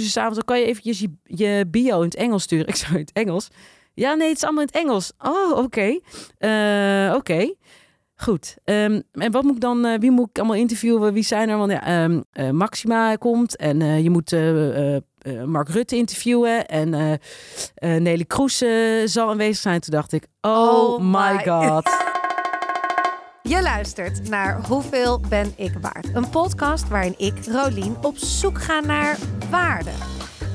s'avonds, dan kan je eventjes je, je bio in het Engels sturen. Ik zou in het Engels. Ja, nee, het is allemaal in het Engels. Oh, oké. Eh, oké. Goed. Ehm, en wat moet ik dan, eh, wie moet ik allemaal interviewen? Wie zijn er? Want ja, ehm, eh, Maxima komt en je moet Mark Rutte interviewen en Nelly Kroes zal aanwezig zijn. Toen dacht ik, oh, Oh my. god. Je luistert naar Hoeveel ben ik waard? Een podcast waarin ik, Rolien, op zoek ga naar waarde.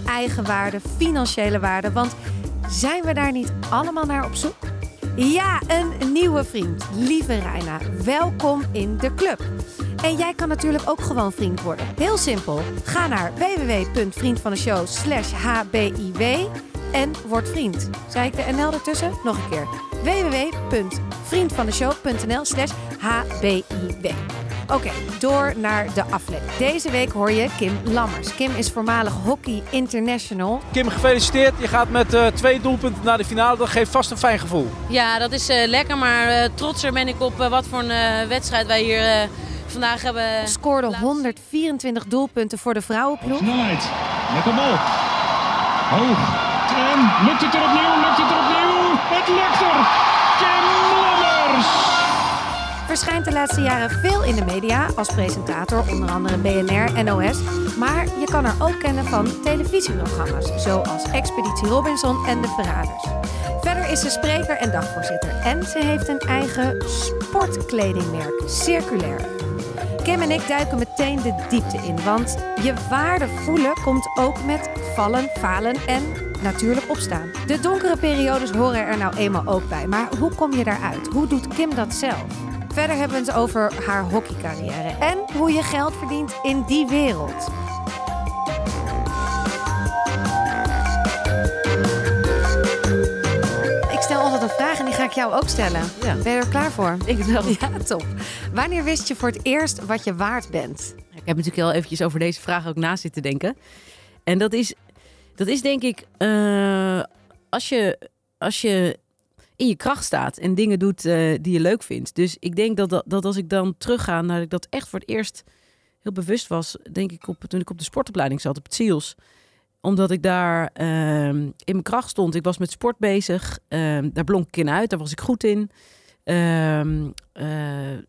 Eigenwaarde, financiële waarde. Want zijn we daar niet allemaal naar op zoek? Ja, een nieuwe vriend. Lieve Reina, welkom in de club. En jij kan natuurlijk ook gewoon vriend worden. Heel simpel. Ga naar www.vriendvandeshow slash en word vriend. Zei ik de NL ertussen? Nog een keer. www.vriendvandeshow.nl slash hbiw. Oké, door naar de aflevering. Deze week hoor je Kim Lammers. Kim is voormalig hockey international. Kim, gefeliciteerd. Je gaat met eh, twee doelpunten naar de finale. Dat geeft vast een fijn gevoel. Ja, dat is eh, lekker, maar eh, trotser ben ik op eh, wat voor een eh, wedstrijd wij hier eh, vandaag hebben. Scoorde 124 doelpunten voor de vrouwenploeg. Snelheid. Lekker bal. Hoog. En lukt het er opnieuw? Lukt het er opnieuw? Het lukt er. Kim Lammers. Verschijnt de laatste jaren veel in de media als presentator, onder andere BNR, NOS. Maar je kan haar ook kennen van televisieprogramma's, zoals Expeditie Robinson en De Verraders. Verder is ze spreker en dagvoorzitter. En ze heeft een eigen sportkledingmerk, Circulair. Kim en ik duiken meteen de diepte in, want je waarde voelen komt ook met vallen, falen en natuurlijk opstaan. De donkere periodes horen er nou eenmaal ook bij, maar hoe kom je daaruit? Hoe doet Kim dat zelf? Verder hebben we het over haar hockeycarrière en hoe je geld verdient in die wereld. Ik stel altijd een vraag en die ga ik jou ook stellen. Ja. Ben je er klaar voor? Ik wel. Ja, top. Wanneer wist je voor het eerst wat je waard bent? Ik heb natuurlijk al eventjes over deze vraag ook na zitten denken. En dat is, dat is denk ik, eh, als, je, als je in je kracht staat en dingen doet eh, die je leuk vindt. Dus ik denk dat, dat, dat als ik dan terugga naar ik dat echt voor het eerst heel bewust was, denk ik op, toen ik op de sportopleiding zat, op het SEALS omdat ik daar ehm, in mijn kracht stond. Ik was met sport bezig. Ehm, daar blonk ik in uit. Daar was ik goed in. Ehm, eh,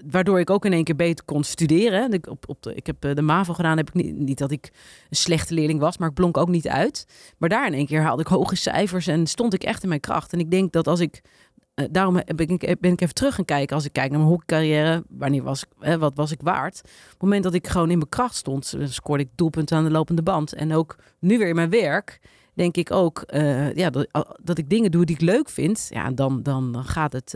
waardoor ik ook in één keer beter kon studeren. Ik, op, op ik heb eh, de MAVO gedaan. Heb ik niet, niet dat ik een slechte leerling was, maar ik blonk ook niet uit. Maar daar in één keer haalde ik hoge cijfers en stond ik echt in mijn kracht. En ik denk dat als ik. eh, daarom ben ik, ben ik even terug gaan kijken. Als ik kijk naar mijn hockeycarrière, wanneer was ik, wat was ik waard? Op het moment dat ik gewoon in mijn kracht stond, scoorde ik doelpunten aan de lopende band. En ook nu weer in mijn werk, denk ik ook ja, dat, dat ik dingen doe die ik leuk vind. Ja, dan, dan gaat het.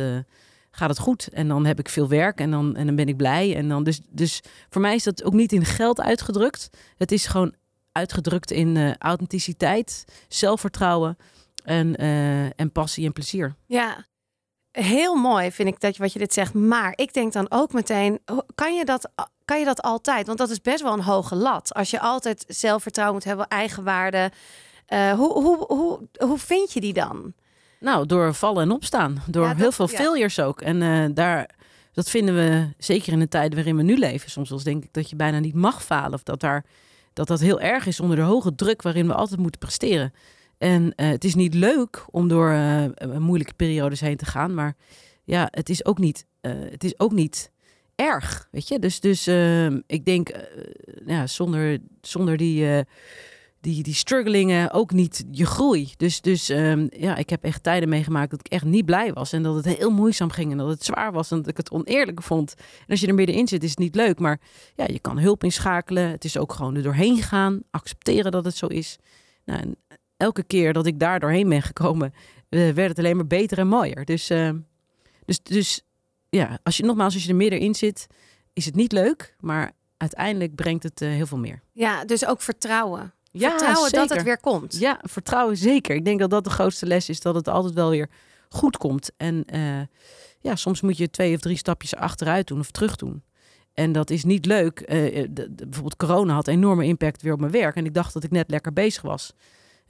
Gaat het goed. En dan heb ik veel werk en dan, en dan ben ik blij. En dan dus, dus voor mij is dat ook niet in geld uitgedrukt. Het is gewoon uitgedrukt in eh, authenticiteit, zelfvertrouwen en, eh, en passie en plezier. Ja, heel mooi vind ik dat je wat je dit zegt. Maar ik denk dan ook meteen, kan je dat, kan je dat altijd? Want dat is best wel een hoge lat. Als je altijd zelfvertrouwen moet hebben, eigenwaarde. Eh hoe, hoe, hoe, hoe vind je die dan? Nou, door vallen en opstaan. Door Ja, dat- heel veel ja. failures ook. En eh, daar, dat vinden we zeker in de tijden waarin we nu leven. Soms eens denk ik dat je bijna niet mag falen. Of dat daar, dat, dat heel erg is onder de hoge druk waarin we altijd moeten presteren. En eh, het is niet leuk om door eh, moeilijke periodes heen te gaan. Maar ja, het is ook niet, het is ook niet erg. Weet je? Dus, dus eh, ik denk, ja, zonder, zonder die. Die, die strugglingen ook niet je groei. Dus, dus ehm, ja, ik heb echt tijden meegemaakt dat ik echt niet blij was. En dat het heel moeizaam ging en dat het zwaar was en dat ik het oneerlijk vond. En als je er middenin zit, is het niet leuk. Maar ja, je kan hulp inschakelen. Het is ook gewoon er doorheen gaan. Accepteren dat het zo is. Nou, en elke keer dat ik daar doorheen ben gekomen, eh, werd het alleen maar beter en mooier. Dus, ehm, dus, dus ja, als je nogmaals, als je er middenin zit, is het niet leuk. Maar uiteindelijk brengt het eh, heel veel meer. Ja, dus ook vertrouwen. Ja, vertrouwen dat zeker. het weer komt. Ja, vertrouwen zeker. Ik denk dat dat de grootste les is, dat het altijd wel weer goed komt. En eh, ja, soms moet je twee of drie stapjes achteruit doen of terug doen. En dat is niet leuk. Eh, de- de- bijvoorbeeld corona had enorme impact weer op mijn werk. En ik dacht dat ik net lekker bezig was.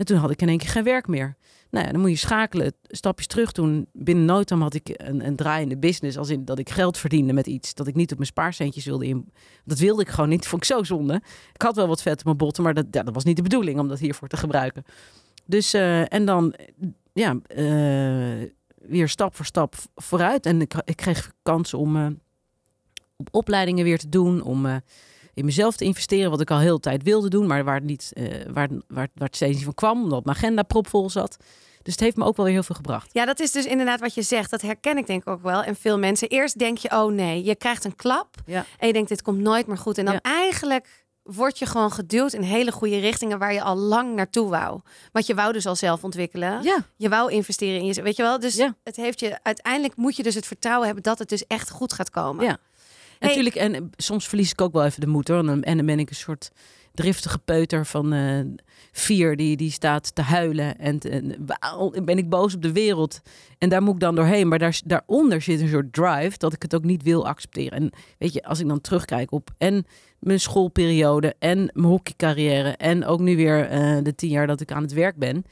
En En toen had ik in één keer geen werk meer. Nou ja, dan moet je schakelen, stapjes terug doen. Binnen no time had ik een, een draaiende business. Als in dat ik geld verdiende met iets dat ik niet op mijn spaarcentjes wilde in. Dat wilde ik gewoon niet. Vond ik zo zonde. Ik had wel wat vet op mijn botten, maar dat, ja, dat was niet de bedoeling om dat hiervoor te gebruiken. Dus eh, en dan ja, eh, weer stap voor stap vooruit. En ik, ik kreeg kansen om eh, op opleidingen weer te doen, om in mezelf te investeren, wat ik al heel de tijd wilde doen, maar waar het, niet, eh, waar, waar, waar het steeds niet van kwam, omdat mijn agenda propvol zat. Dus het heeft me ook wel weer heel veel gebracht. Ja, dat is dus inderdaad wat je zegt. Dat herken ik denk ik ook wel. En veel mensen. Eerst denk je, oh nee, je krijgt een klap. Ja. En je denkt, dit komt nooit meer goed. En dan Ja. eigenlijk word je gewoon geduwd in hele goede richtingen waar je al lang naartoe wou. Want je wou dus al zelf ontwikkelen. Ja, Je wou investeren in je, weet je wel. Dus Ja. het heeft je, uiteindelijk moet je dus het vertrouwen hebben dat het dus echt goed gaat komen. Ja. Natuurlijk. En eh, soms verlies ik ook wel even de moed hoor. En dan, en dan ben ik een soort driftige peuter van eh, vier die, die staat te huilen. En, te- en waarom ben ik boos op de wereld. En daar moet ik dan doorheen. Maar daar, daaronder zit een soort drive dat ik het ook niet wil accepteren. En weet je, als ik dan terugkijk op en mijn schoolperiode en mijn hockeycarrière. En ook nu weer eh, de tien jaar dat ik aan het werk ben.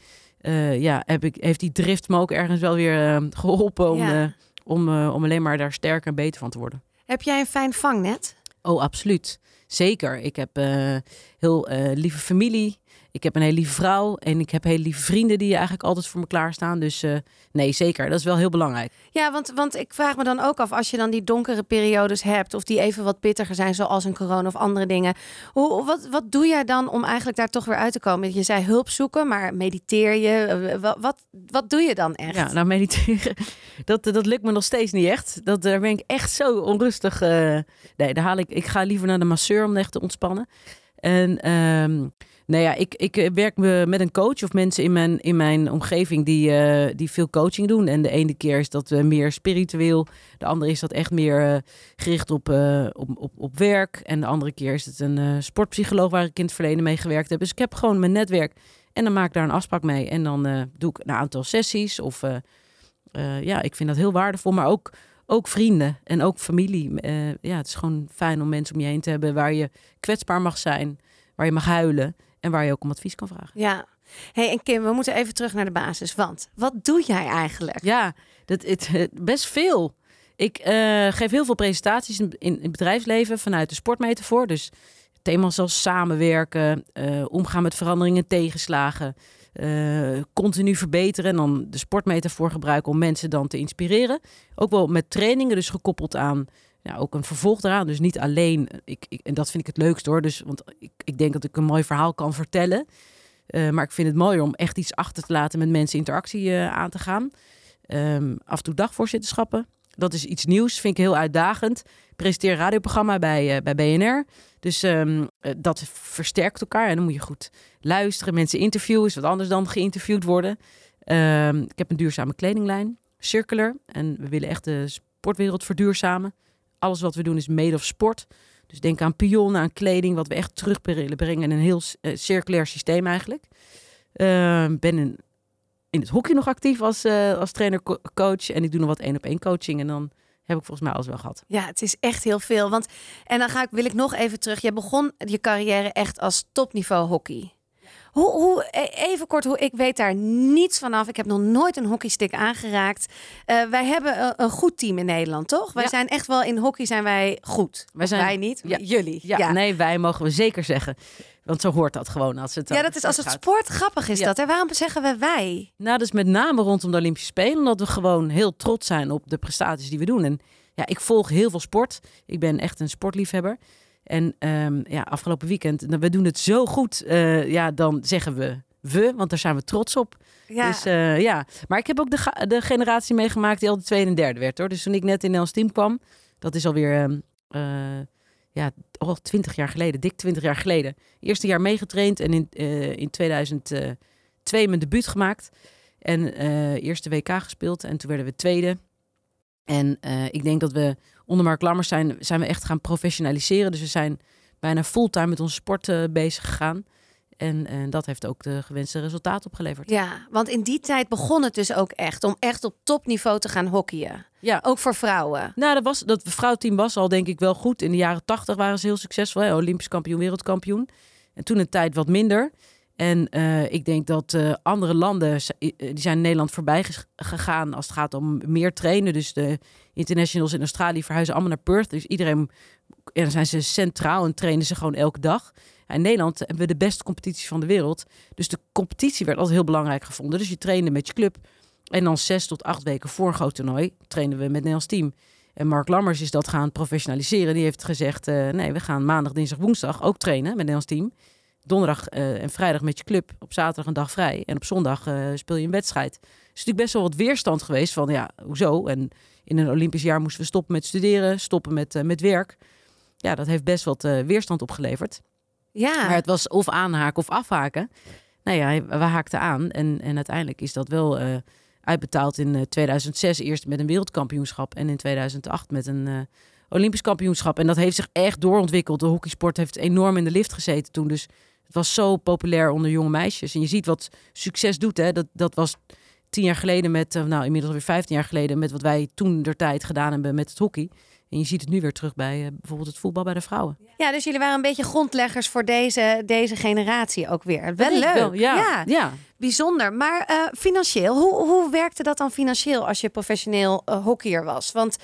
ja, heb ik, heeft die drift me ook ergens wel weer eh, geholpen om, Ja. om, om alleen maar daar sterker en beter van te worden. Heb jij een fijn vangnet? Oh, absoluut. Zeker. Ik heb eh, heel eh, lieve familie. Ik heb een hele lieve vrouw. En ik heb hele lieve vrienden die eigenlijk altijd voor me klaarstaan. Dus eh, nee, zeker. Dat is wel heel belangrijk. Ja, want, want ik vraag me dan ook af, als je dan die donkere periodes hebt, of die even wat pittiger zijn, zoals een corona of andere dingen. Hoe, wat, wat doe jij dan om eigenlijk daar toch weer uit te komen? Je zei hulp zoeken, maar mediteer je? Eh, Wat, wat, wat doe je dan echt? Ja, nou mediteren, dat, dat lukt me nog steeds niet echt. Dat, daar ben ik echt zo onrustig. eh. nee, daar haal ik, ik ga liever naar de masseur om echt te ontspannen. En ehm nou ja, ik, ik eh, werk me met een coach of mensen in mijn, in mijn omgeving die, eh, die veel coaching doen. En de ene keer is dat eh, meer spiritueel. De andere is dat echt meer gericht op, op, op, op werk. En de andere keer is het een sportpsycholoog waar ik in het verleden mee gewerkt heb. Dus ik heb gewoon mijn netwerk. En dan maak ik daar een afspraak mee. En dan doe ik een aantal sessies. Of ja, ik vind dat heel waardevol. Maar ook, ook vrienden en ook familie. Ja, het is gewoon fijn om mensen om je heen te hebben waar je kwetsbaar mag zijn. Waar je mag huilen. En waar je ook om advies kan vragen. Ja. hey, en Kim, we moeten even terug naar de basis. Want wat doe jij eigenlijk? Ja, dat, het, best veel. Ik eh, geef heel veel presentaties in, in het bedrijfsleven vanuit de sportmetafoor. Dus thema's als samenwerken, eh, omgaan met veranderingen, tegenslagen, eh, continu verbeteren en dan de sportmetafoor gebruiken om mensen dan te inspireren. Ook wel met trainingen, dus gekoppeld aan ja, ook een vervolg daaraan. Dus niet alleen, ik, ik, en dat vind ik het leukst hoor. Dus, want ik, ik denk dat ik een mooi verhaal kan vertellen. Eh, maar ik vind het mooier om echt iets achter te laten met mensen interactie eh, aan te gaan. Ehm, af en toe dagvoorzitterschappen. Dat is iets nieuws, vind ik heel uitdagend. Ik presenteer een radioprogramma bij, eh, bij BNR. Dus ehm, eh, dat versterkt elkaar. En dan moet je goed luisteren. Mensen interviewen is wat anders dan geïnterviewd worden. Ehm, ik heb een duurzame kledinglijn, Circular. En we willen echt de sportwereld verduurzamen. Alles wat we doen is made of sport. Dus denk aan pionnen, aan kleding, wat we echt terug brengen in een heel eh, circulair systeem eigenlijk. Ehm, ben in, in het hockey nog actief als, eh, als trainer-coach. En ik doe nog wat één-op-één coaching. En dan heb ik volgens mij alles wel gehad. Ja, het is echt heel veel. Want, en dan ga ik, wil ik nog even terug. Je begon je carrière echt als topniveau hockey. Hoe, hoe, e- even kort, hoe, ik weet daar niets vanaf. Ik heb nog nooit een hockeystick aangeraakt. Eh, wij hebben een, een goed team in Nederland, toch? Wij Ja. zijn echt wel in hockey zijn wij goed. Wij zijn- wij niet, Ja. jullie. Ja, nee, wij mogen we zeker zeggen. Want zo hoort dat gewoon als het Ja, dat is als het sport sport grappig is Ja. dat. En waarom zeggen we wij? Nou, is met name rondom de Olympische Spelen. Omdat we gewoon heel trots zijn op de prestaties die we doen. En ja, ik volg heel veel sport. Ik ben echt een sportliefhebber. En ehm, ja, afgelopen weekend, nou, we doen het zo goed. eh, ja, dan zeggen we we, want daar zijn we trots op. Ja, Dus eh, ja, maar ik heb ook de, de generatie meegemaakt die al de tweede en derde werd hoor. Dus toen ik net in ons team kwam, dat is alweer eh, ja, al twintig jaar geleden, dik twintig jaar geleden. Eerste jaar meegetraind en in, in 2002 mijn debuut gemaakt. En eerste WK gespeeld en toen werden we tweede. En ik denk dat we onder Mark Lammers zijn, zijn we echt gaan professionaliseren. Dus we zijn bijna fulltime met onze sport eh, bezig gegaan. En, en dat heeft ook de gewenste resultaat opgeleverd. ja, want in die tijd begon het dus ook echt om echt op topniveau te gaan hockeyen. Ja, Ook voor vrouwen. Nou, dat, was, dat vrouwteam was al denk ik wel goed. In de jaren tachtig waren ze heel succesvol. Hè? Olympisch kampioen, wereldkampioen. En toen een tijd wat minder. En eh, ik denk dat eh, andere landen, eh, die zijn Nederland voorbij gegaan als het gaat om meer trainen. Dus de internationals in Australië verhuizen allemaal naar Perth. Dus iedereen, ja, dan zijn ze centraal en trainen ze gewoon elke dag. In Nederland hebben we de beste competitie van de wereld. Dus de competitie werd altijd heel belangrijk gevonden. Dus je trainde met je club. En dan zes tot acht weken voor een groot toernooi trainen we met het Nederlands team. En Mark Lammers is dat gaan professionaliseren. Die heeft gezegd, eh, nee, we gaan maandag, dinsdag, woensdag ook trainen met het Nederlands team. Donderdag eh, en vrijdag met je club. Op zaterdag een dag vrij. En op zondag eh, speel je een wedstrijd. Er is natuurlijk best wel wat weerstand geweest van, ja, hoezo? En in een Olympisch jaar moesten we stoppen met studeren, stoppen met, eh, met werk. Ja, dat heeft best wat eh, weerstand opgeleverd. Ja, Maar het was of aanhaken of afhaken. Nou ja, we haakten aan. En, en uiteindelijk is dat wel eh, uitbetaald in eh, 2006 eerst met een wereldkampioenschap. En in 2008 met een Olympisch kampioenschap. En dat heeft zich echt doorontwikkeld. De hockeysport heeft enorm in de lift gezeten toen. Dus het was zo populair onder jonge meisjes. En je ziet wat succes doet. Hè? Dat, dat was tien jaar geleden met, eh, nou inmiddels alweer 15 jaar geleden, met wat wij toen der tijd gedaan hebben met het hockey. En je ziet het nu weer terug bij eh, bijvoorbeeld het voetbal bij de vrouwen. ja, dus jullie waren een beetje grondleggers voor deze, deze generatie ook weer. Wel leuk. wel, Ja, ja. ja. Bijzonder. Maar eh, financieel, hoe, hoe werkte dat dan financieel als je professioneel hockeyer was? Want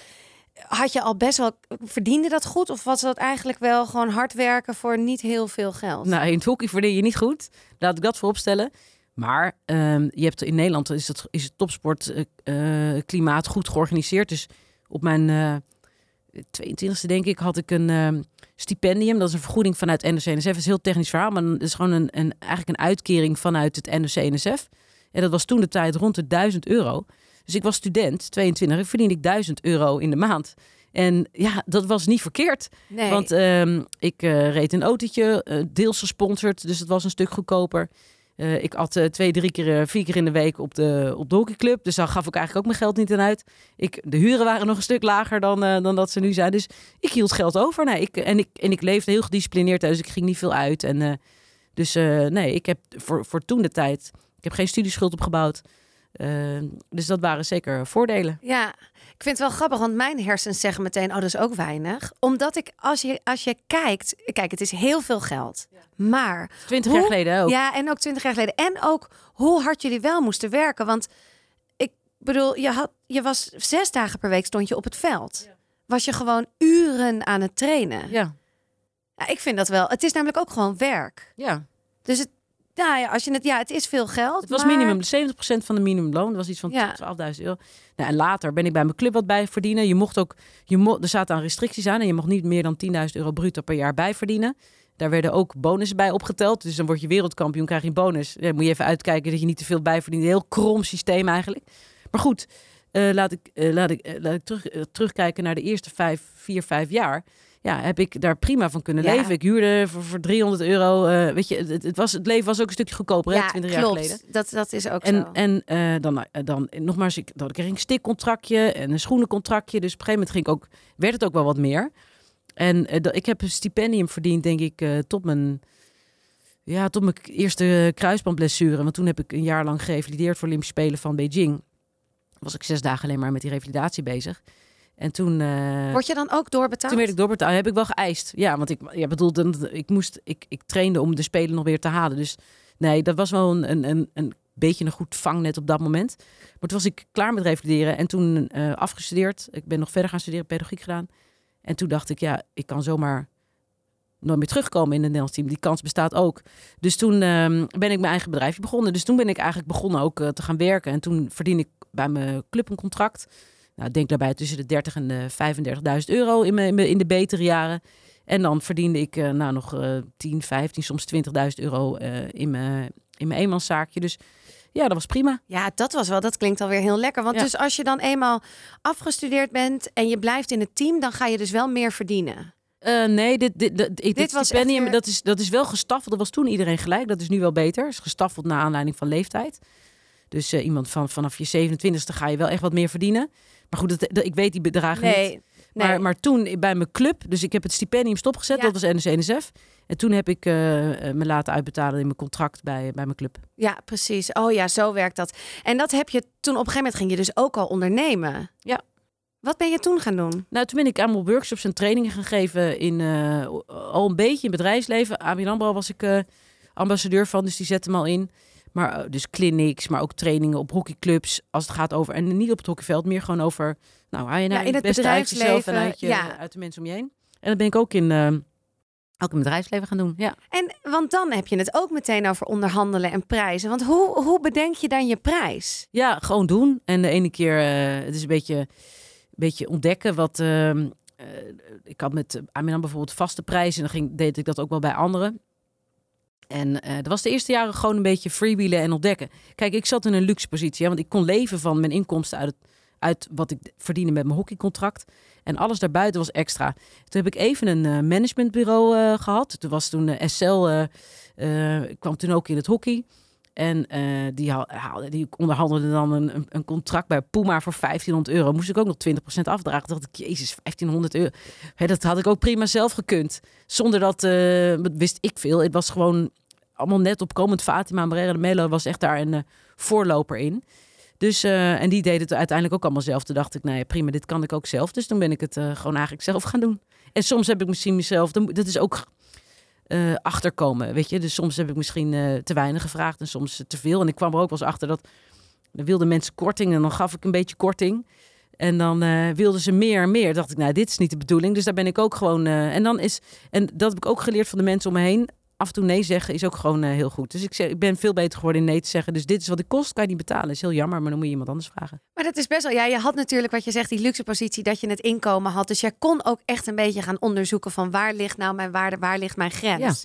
had je al best wel, verdiende dat goed? Of was dat eigenlijk wel gewoon hard werken voor niet heel veel geld? Nou, in het hockey verdien je niet goed. Laat ik dat vooropstellen. Maar ehm, je hebt in Nederland is het, is het topsportklimaat goed georganiseerd. Dus op mijn eh 22e denk ik had ik een ehm, stipendium. Dat is een vergoeding vanuit NOC-NSF. Het is een heel technisch verhaal, maar het is gewoon een, een, eigenlijk een uitkering vanuit het NOC-NSF. En dat was toen de tijd rond de 1000 euro. Dus ik was student, 22, en verdiende ik 1000 euro in de maand. En ja, dat was niet verkeerd. nee. Want ehm, ik eh, reed een autootje, eh, deels gesponsord, dus het was een stuk goedkoper. Eh, ik at eh, twee, drie keer, eh, vier keer in de week op de, op de hockeyclub. Dus daar gaf ik eigenlijk ook mijn geld niet aan uit. Ik, de huren waren nog een stuk lager dan, dan dat ze nu zijn. Dus ik hield geld over. Nee, ik, en, ik, en ik leefde heel gedisciplineerd thuis. Ik ging niet veel uit. En, dus nee, ik heb voor, voor toen de tijd... Ik heb geen studieschuld opgebouwd. Dus dat waren zeker voordelen. Ja, ik vind het wel grappig, want mijn hersens zeggen meteen, oh, dat is ook weinig. Omdat ik, als je, als je kijkt, kijk, het is heel veel geld. Maar, Twintig Hoe- jaar geleden ook. ja, en ook twintig jaar geleden. En ook hoe hard jullie wel moesten werken. Want ik bedoel, je, had, je was zes dagen per week stond je op het veld. Was je gewoon uren aan het trainen. ja. Ja, ik vind dat wel. Het is namelijk ook gewoon werk. ja. Dus het, nou ja, als je het, ja, het is veel geld. Het was maar- minimum 70% van de minimumloon. Dat was iets van Ja. 12.000 euro. Nou, en later ben ik bij mijn club wat bij verdienen. Je mocht ook, je mo er zaten aan restricties aan en je mocht niet meer dan 10.000 euro bruto per jaar bij verdienen. Daar werden ook bonussen bij opgeteld. Dus dan word je wereldkampioen, krijg je een bonus. Ja, moet je even uitkijken dat je niet te veel bijverdient. Een heel krom systeem eigenlijk. Maar goed, eh, laat ik, eh, laat ik, eh, laat ik terug, terugkijken naar de eerste vijf, vier, vijf jaar. Ja, heb ik daar prima van kunnen Ja. leven. Ik huurde voor, voor 300 euro. eh, weet je, het, het, was, het leven was ook een stukje goedkoper, hè, Ja, 20 jaar klopt. geleden. Dat, dat is ook En, zo. en eh, dan, eh, dan nogmaals, ik, dan kreeg ik een stikcontractje en een schoenencontractje. Dus op een gegeven moment ging ik ook, werd het ook wel wat meer. En dat- ik heb een stipendium verdiend, denk ik, tot mijn, ja, tot mijn eerste kruisbandblessure. Want toen heb ik een jaar lang gerevalideerd voor Olympische Spelen van Beijing. Was ik zes dagen alleen maar met die revalidatie bezig. En toen... eh, Word je dan ook doorbetaald? toen werd ik doorbetaald. Heb ik wel geëist. Ja, want ik, ja, bedoel, ik moest, ik, ik trainde om de spelen nog weer te halen. Dus nee, dat was wel een, een, een, een beetje een goed vangnet op dat moment. Maar toen was ik klaar met revalideren en toen eh, afgestudeerd. Ik ben nog verder gaan studeren, pedagogiek gedaan. En toen dacht ik, ja, ik kan zomaar nooit meer terugkomen in het Nederlands team. Die kans bestaat ook. Dus toen ehm, ben ik mijn eigen bedrijfje begonnen. Dus toen ben ik eigenlijk begonnen ook eh, te gaan werken. En toen verdien ik bij mijn club een contract. Nou, denk daarbij tussen de 30 en de 35.000 euro in, mijn, in de betere jaren. En dan verdiende ik eh, nou nog eh 10, 15, soms 20.000 euro eh, in mijn, in mijn eenmanszaakje. Dus ja, dat was prima. Ja, dat was wel. Dat klinkt alweer heel lekker. Want Ja. dus als je dan eenmaal afgestudeerd bent en je blijft in het team, dan ga je dus wel meer verdienen. Eh, nee, dit, dit, dit, dit, Dit was stipendium, eh, dat, is, dat is wel gestaffeld. Dat was toen iedereen gelijk. Dat is nu wel beter. is gestaffeld naar aanleiding van leeftijd. Dus eh, iemand van vanaf je 27e ga je wel echt wat meer verdienen. Maar goed, dat, dat- ik weet die bedragen niet. Nee. Maar, maar toen bij mijn club, dus ik heb het stipendium stopgezet, Ja. dat was NSNSF. En toen heb ik eh, eh, me laten uitbetalen in mijn contract bij, bij mijn club. ja, precies. Oh ja, zo werkt dat. En dat heb je toen op een gegeven moment ging je dus ook al ondernemen. Ja. Wat ben je toen gaan doen? Nou, toen ben ik allemaal workshops en trainingen gaan geven in eh, al een beetje in bedrijfsleven. ABN AMRO was ik ambassadeur van, dus die zet hem al in. Maar eh, dus clinics, maar ook trainingen op hockeyclubs. Als het gaat over, en niet op het hockeyveld, meer gewoon over, nou, haal je nou Ja, in het beste uit jezelf en bedrijfsleven, uit, je, ja. uit de mensen om je heen. En dat ben ik ook in, ook in het bedrijfsleven gaan doen, ja. En want dan heb je het ook meteen over onderhandelen en prijzen. Want hoe, hoe bedenk je dan je prijs? Ja, gewoon doen. En de ene keer, eh, het is een beetje, een beetje ontdekken wat. ehm, eh, ik had met Aminan bijvoorbeeld vaste prijzen. En dan ging, deed ik dat ook wel bij anderen. En eh dat was de eerste jaren gewoon een beetje freewheelen en ontdekken. Kijk, ik zat in een luxe positie. Want ik kon leven van mijn inkomsten uit, uit wat ik verdiende met mijn hockeycontract. En alles daarbuiten was extra. Toen heb ik even een eh, managementbureau eh, gehad. Toen was toen SL, kwam toen ook in het hockey. En eh, die, haal- die onderhandelde dan een, een, contract bij Puma voor 1500 euro. Moest ik ook nog 20% afdragen. Dacht ik, jezus, 1500 euro. Hè, dat had ik ook prima zelf gekund. Zonder dat, eh, wist ik veel. Het was gewoon allemaal net opkomend. Fatima Barrera de Melo was echt daar een eh, voorloper in. Dus, en die deed het uiteindelijk ook allemaal zelf. Toen dacht ik, nou ja, prima, dit kan ik ook zelf. Dus toen ben ik het gewoon eigenlijk zelf gaan doen. En soms heb ik misschien mezelf, dat is ook eh, achterkomen, weet je. Dus soms heb ik misschien eh, te weinig gevraagd en soms te veel. En ik kwam er ook wel eens achter dat wilden mensen korting en dan gaf ik een beetje korting. En dan eh, wilden ze meer en meer. Dacht ik, nou, dit is niet de bedoeling. Dus daar ben ik ook gewoon. en dan is. En dat heb ik ook geleerd van de mensen om me heen. Af en toe nee zeggen is ook gewoon eh, heel goed. Dus ik, zeg, ik ben veel beter geworden in nee te zeggen. Dus dit is wat ik kost, kan je niet betalen. is heel jammer, maar dan moet je iemand anders vragen. Maar dat is best wel. Ja, je had natuurlijk wat je zegt, die luxe positie dat je het inkomen had. Dus jij kon ook echt een beetje gaan onderzoeken van waar ligt nou mijn waarde, waar ligt mijn grens.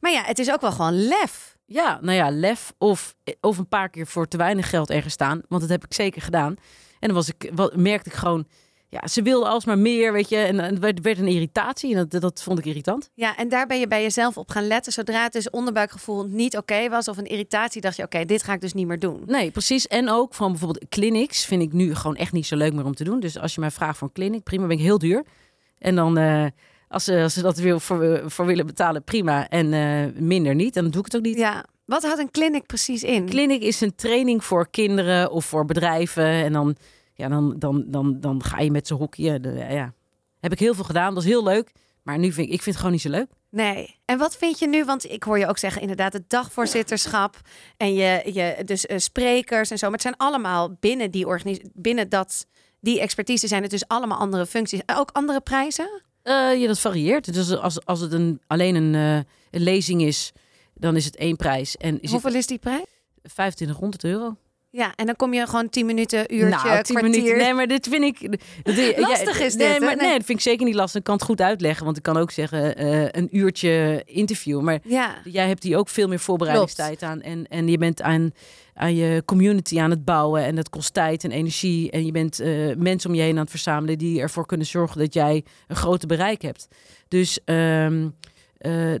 Maar ja, het is ook wel gewoon lef. Ja, nou ja, lef of, of een paar keer voor te weinig geld ergens staan. Want dat heb ik zeker gedaan. En dan was ik, wat, merkte ik gewoon, ja, ze wilden alsmaar meer, weet je. En het werd, werd een irritatie en dat, dat vond ik irritant. Ja, en daar ben je bij jezelf op gaan letten. Zodra het dus onderbuikgevoel niet oké was of een irritatie, dacht je: oké, dit ga ik dus niet meer doen. Nee, precies. En ook van bijvoorbeeld clinics vind ik nu gewoon echt niet zo leuk meer om te doen. Dus als je mij vraagt voor een clinic, prima, ben ik heel duur. En dan, eh, als, ze, als ze dat wil voor, voor willen betalen, prima. En eh, minder niet, dan doe ik het ook niet. Ja, wat houdt een clinic precies in? Clinic is een training voor kinderen of voor bedrijven. En dan, ja, dan, dan, dan, dan ga je met ze hockeyen. De, ja. Heb ik heel veel gedaan, dat is heel leuk. Maar nu vind ik, ik vind het gewoon niet zo leuk. Nee. En wat vind je nu? Want ik hoor je ook zeggen, inderdaad, het dagvoorzitterschap en je, je dus eh, sprekers en zo. Maar het zijn allemaal binnen die binnen dat die expertise zijn het dus allemaal andere functies. Ook andere prijzen? Eh, ja, dat varieert. Dus als, als het een, alleen een, eh, een lezing is, dan is het één prijs. En is Hoeveel is die prijs? het 2500 euro? Ja, en dan kom je gewoon 10 minuten, uurtje, nou, tien kwartier. minuten. Nee, maar dit vind ik... Dat, Lastig is nee, dit, hè? Maar, Nee. nee, dat vind ik zeker niet lastig. Ik kan het goed uitleggen, want ik kan ook zeggen eh, een uurtje interview. Maar Ja, jij hebt hier ook veel meer voorbereidingstijd aan. En, en je bent aan, aan je community aan het bouwen. En dat kost tijd en energie. En je bent eh, mensen om je heen aan het verzamelen... die ervoor kunnen zorgen dat jij een groter bereik hebt. Dus... ehm, eh,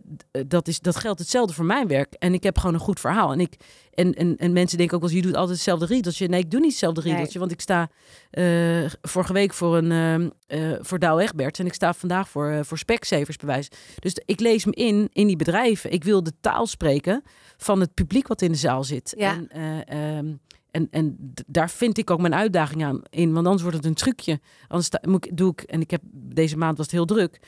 dat, is, dat geldt hetzelfde voor mijn werk. En ik heb gewoon een goed verhaal. En, ik, en, en, en mensen denken ook wel eens, je doet altijd hetzelfde riedeltje. Nee, ik doe niet hetzelfde Nee. riedeltje. Want ik sta eh, vorige week voor, een, ehm, eh, voor Douwe Egberts. En ik sta vandaag voor, voor Specsavers bewijs. Dus ik lees me in, in die bedrijven. Ik wil de taal spreken van het publiek wat in de zaal zit. Ja. En, eh, ehm, en, en d- daar vind ik ook mijn uitdaging aan in. Want anders wordt het een trucje. Anders sta, moet ik, doe ik, en ik heb deze maand was het heel druk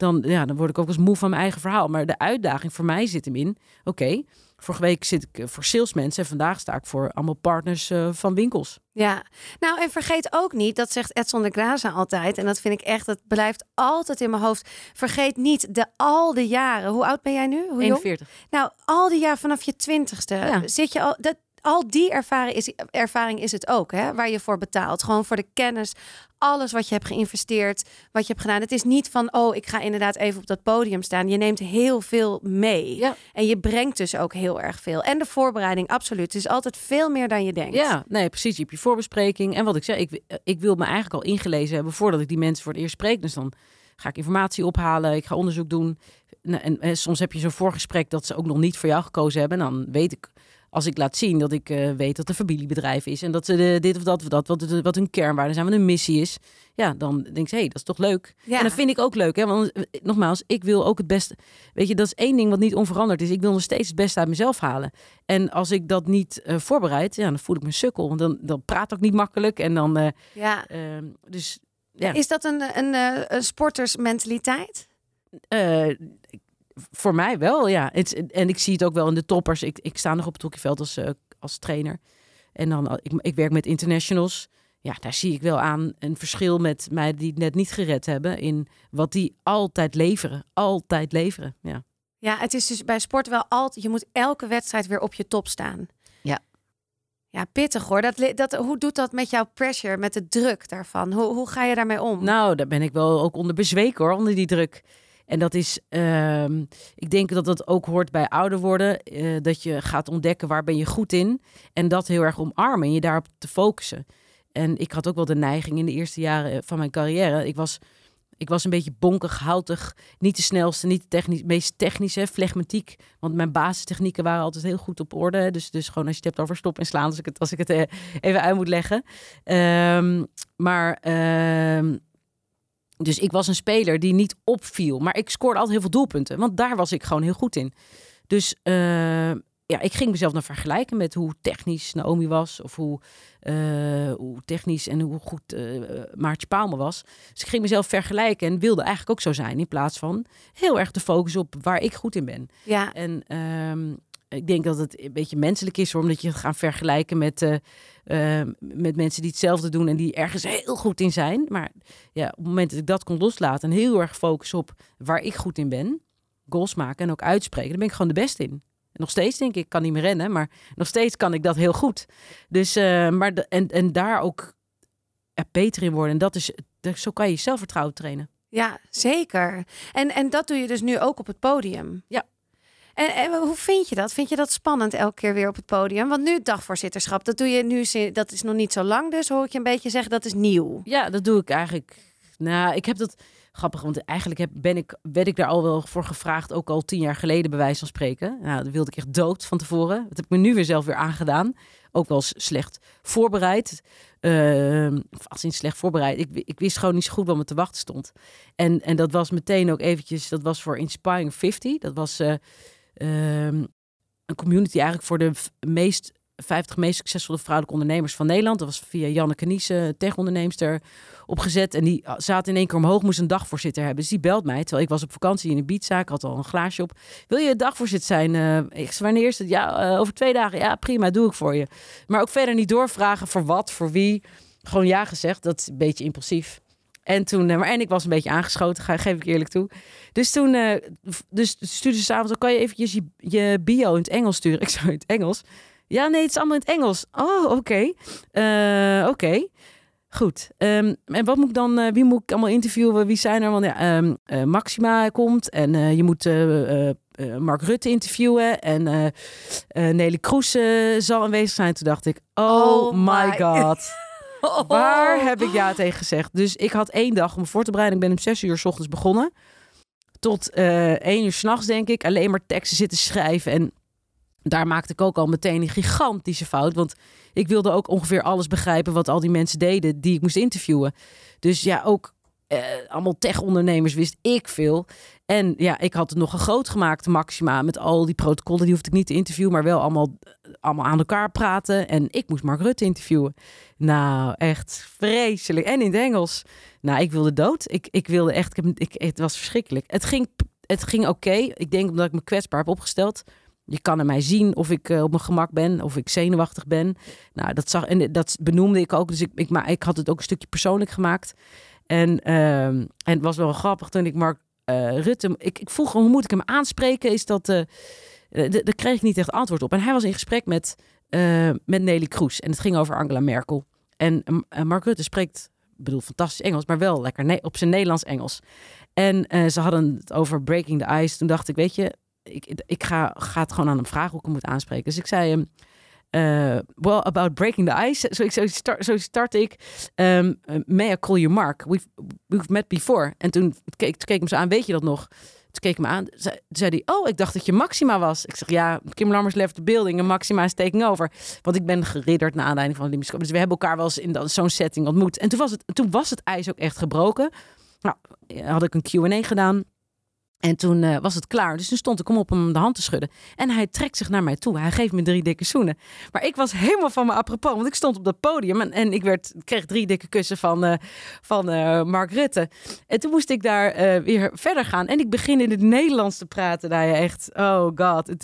dan, ja, dan word ik ook eens moe van mijn eigen verhaal. Maar de uitdaging voor mij zit hem in. Oké, vorige week zit ik eh, voor salesmensen en vandaag sta ik voor allemaal partners eh, van winkels. ja. Nou, en vergeet ook niet, dat zegt Edson de Graza altijd. En dat vind ik echt, dat blijft altijd in mijn hoofd. Vergeet niet de al die jaren. Hoe oud ben jij nu? Hoe jong? 41. Nou, al die jaar vanaf je twintigste Ja. zit je al. Dat, al die ervaring is, ervaring is het ook, hè, waar je voor betaalt. Gewoon voor de kennis, alles wat je hebt geïnvesteerd, wat je hebt gedaan. Het is niet van, oh, ik ga inderdaad even op dat podium staan. Je neemt heel veel mee. Ja. En je brengt dus ook heel erg veel. En de voorbereiding, absoluut. Het is altijd veel meer dan je denkt. Ja, nee, precies. Je hebt je voorbespreking. En wat ik zeg, ik, ik wil me eigenlijk al ingelezen hebben voordat ik die mensen voor het eerst spreek. Dus dan ga ik informatie ophalen, ik ga onderzoek doen. Nou, En, en soms heb je zo'n voorgesprek dat ze ook nog niet voor jou gekozen hebben. En dan weet ik, als ik laat zien dat ik eh, weet dat het een familiebedrijf is. En dat ze de, dit of dat of dat, wat, wat hun kernwaarden zijn, wat hun missie is. Ja, dan denk ze, hé, hey, dat is toch leuk. Ja. En dat vind ik ook leuk, hè? Want eh, nogmaals, ik wil ook het beste. Weet je, dat is één ding wat niet onveranderd is. Ik wil nog steeds het beste uit mezelf halen. En als ik dat niet eh, voorbereid, ja, dan voel ik me sukkel. Want dan, dan praat ik niet makkelijk. En dan, eh, Ja. ehm, dus ja, Is dat een, een, eh, een sportersmentaliteit? eh, voor mij wel, ja. Het, en ik zie het ook wel in de toppers. Ik, ik sta nog op het hockeyveld als, eh, als trainer. En dan, eh, ik, ik werk met internationals. Ja, daar zie ik wel aan een verschil met mij die het net niet gered hebben. In wat die altijd leveren. Altijd leveren, ja. Ja, het is dus bij sport wel altijd... Je moet elke wedstrijd weer op je top staan. Ja. Ja, pittig hoor. Dat, dat, hoe doet dat met jouw pressure, met de druk daarvan? Hoe, hoe ga je daarmee om? Nou, daar ben ik wel ook onder bezweken hoor, onder die druk. En dat is, ehm, ik denk dat dat ook hoort bij ouder worden. eh, dat je gaat ontdekken waar ben je goed in. En dat heel erg omarmen en je daarop te focussen. En ik had ook wel de neiging in de eerste jaren van mijn carrière. Ik was, ik was een beetje bonkig, houtig. Niet de snelste, niet de technisch, meest technische, flegmatiek. Want mijn basistechnieken waren altijd heel goed op orde. Dus, dus gewoon als je het hebt over stop en slaan, als ik het, als ik het eh, even uit moet leggen. Ehm, maar ehm, dus ik was een speler die niet opviel. Maar ik scoorde altijd heel veel doelpunten. Want daar was ik gewoon heel goed in. Dus eh, ja, ik ging mezelf dan vergelijken met hoe technisch Naomi was. Of hoe, eh, hoe technisch en hoe goed eh Maartje Palme was. Dus ik ging mezelf vergelijken en wilde eigenlijk ook zo zijn. In plaats van heel erg te focussen op waar ik goed in ben. Ja, En ehm, ik denk dat het een beetje menselijk is, hoor, omdat je het gaat vergelijken met, eh, eh, met mensen die hetzelfde doen en die ergens heel goed in zijn. Maar ja, op het moment dat ik dat kon loslaten en heel erg focussen op waar ik goed in ben, goals maken en ook uitspreken, dan ben ik gewoon de beste in. Nog steeds denk ik, ik kan niet meer rennen, maar nog steeds kan ik dat heel goed. Dus, eh, maar de- en, en daar ook beter in worden. En dat is, zo kan je je zelfvertrouwen trainen. ja zeker. En, en dat doe je dus nu ook op het podium. Ja. En, en hoe vind je dat? Vind je dat spannend elke keer weer op het podium? Want nu dagvoorzitterschap, dat doe je nu, dat is nog niet zo lang. Dus hoor ik je een beetje zeggen, dat is nieuw. Ja, dat doe ik eigenlijk. Nou, ik heb dat grappig, want eigenlijk heb, ben ik, werd ik daar al wel voor gevraagd, ook al tien jaar geleden bij wijze van spreken. Nou, dat wilde ik echt dood van tevoren. Dat heb ik me nu weer zelf weer aangedaan. Ook wel slecht voorbereid. Of als in slecht voorbereid. Ik, ik wist gewoon niet zo goed wat me te wachten stond. En, en dat was meteen ook eventjes, dat was voor Inspiring 50. Dat was eh, ehm, een community eigenlijk voor de meest 50 meest succesvolle vrouwelijke ondernemers van Nederland. Dat was via Janneke Niesen, tech-onderneemster, opgezet. En die zaten in één keer omhoog, moest een dagvoorzitter hebben. Dus die belt mij, terwijl ik was op vakantie in een Ik had al een glaasje op. Wil je dagvoorzitter zijn? Eh, ik wanneer is het? Ja, eh, over twee dagen. Ja, prima, doe ik voor je. Maar ook verder niet doorvragen voor wat, voor wie. Gewoon ja gezegd, dat is een beetje impulsief. En toen, eh, maar en ik was een beetje aangeschoten, ga, geef ik eerlijk toe. Dus toen, v- dus stuurde ze s'avonds, kan je eventjes je, je bio in het Engels sturen? Ik zou in het Engels. Ja, nee, het is allemaal in het Engels. Oh, oké. Eh, oké. Goed. Ehm, en wat moet ik dan, wie moet ik allemaal interviewen? Wie zijn er? Want ja, ehm, eh, Maxima komt en je moet Mark Rutte interviewen en eh, Nelly Kroes zal aanwezig zijn. Toen dacht ik, oh, Oh my my. god. Waar heb ik ja tegen gezegd? Dus ik had één dag om me voor te bereiden. Ik ben om zes uur s ochtends begonnen. Tot eh één uur s'nachts, denk ik. Alleen maar teksten zitten schrijven. En daar maakte ik ook al meteen een gigantische fout. Want ik wilde ook ongeveer alles begrijpen wat al die mensen deden die ik moest interviewen. Dus ja, ook eh, allemaal tech-ondernemers wist ik veel. En ja, ik had het nog een groot gemaakt, Maxima, met al die protocollen. Die hoefde ik niet te interviewen, maar wel allemaal, allemaal aan elkaar praten. En ik moest Mark Rutte interviewen. Nou, echt vreselijk. En in het Engels. Nou, ik wilde dood. Ik, ik wilde echt, ik, ik, het was verschrikkelijk. Het ging, het ging oké. Ik denk omdat ik me kwetsbaar heb opgesteld. Je kan aan mij zien of ik eh, op mijn gemak ben, of ik zenuwachtig ben. Nou, dat zag en dat benoemde ik ook. Dus ik, ik, maar ik had het ook een stukje persoonlijk gemaakt. En, ehm, en het was wel grappig toen ik Mark eh, Rutte. Ik, ik vroeg hoe moet ik hem aanspreken? Is dat. eh, eh, daar kreeg ik niet echt antwoord op. En hij was in gesprek met, eh, met Nelly Kroes. En het ging over Angela Merkel. En eh, Mark Rutte spreekt, bedoel, fantastisch Engels, maar wel lekker op zijn Nederlands-Engels. En eh, ze hadden het over Breaking the Ice. Toen dacht ik, weet je, ik, ik ga, ga het gewoon aan hem vragen hoe ik hem moet aanspreken. Dus ik zei hem, eh, well, about breaking the ice. Ik- zo, start, zo start ik. Um, may I call you Mark? We've, we've met before. En toen keek, toen keek ik hem zo aan, weet je dat nog? Toen keek ik me aan, zei, zei hij, oh, ik dacht dat je Maxima was. Ik zeg, ja, Kim Lammers left the building en Maxima is taking over. Want ik ben geridderd naar aanleiding van de. Dus we hebben elkaar wel eens in zo'n setting ontmoet. En toen was, het, toen was het ijs ook echt gebroken. Nou, had ik een Q&A gedaan. En toen eh, was het klaar. Dus toen stond ik om op hem de hand te schudden. En hij trekt zich naar mij toe. Hij geeft me drie dikke zoenen. Maar ik was helemaal van me apropos. Want ik stond op dat podium. En, en ik werd, kreeg drie dikke kussen van, eh, van eh, Mark Rutte. En toen moest ik daar weer verder gaan. En ik begin in het Nederlands te praten. Nou ja, echt, oh god.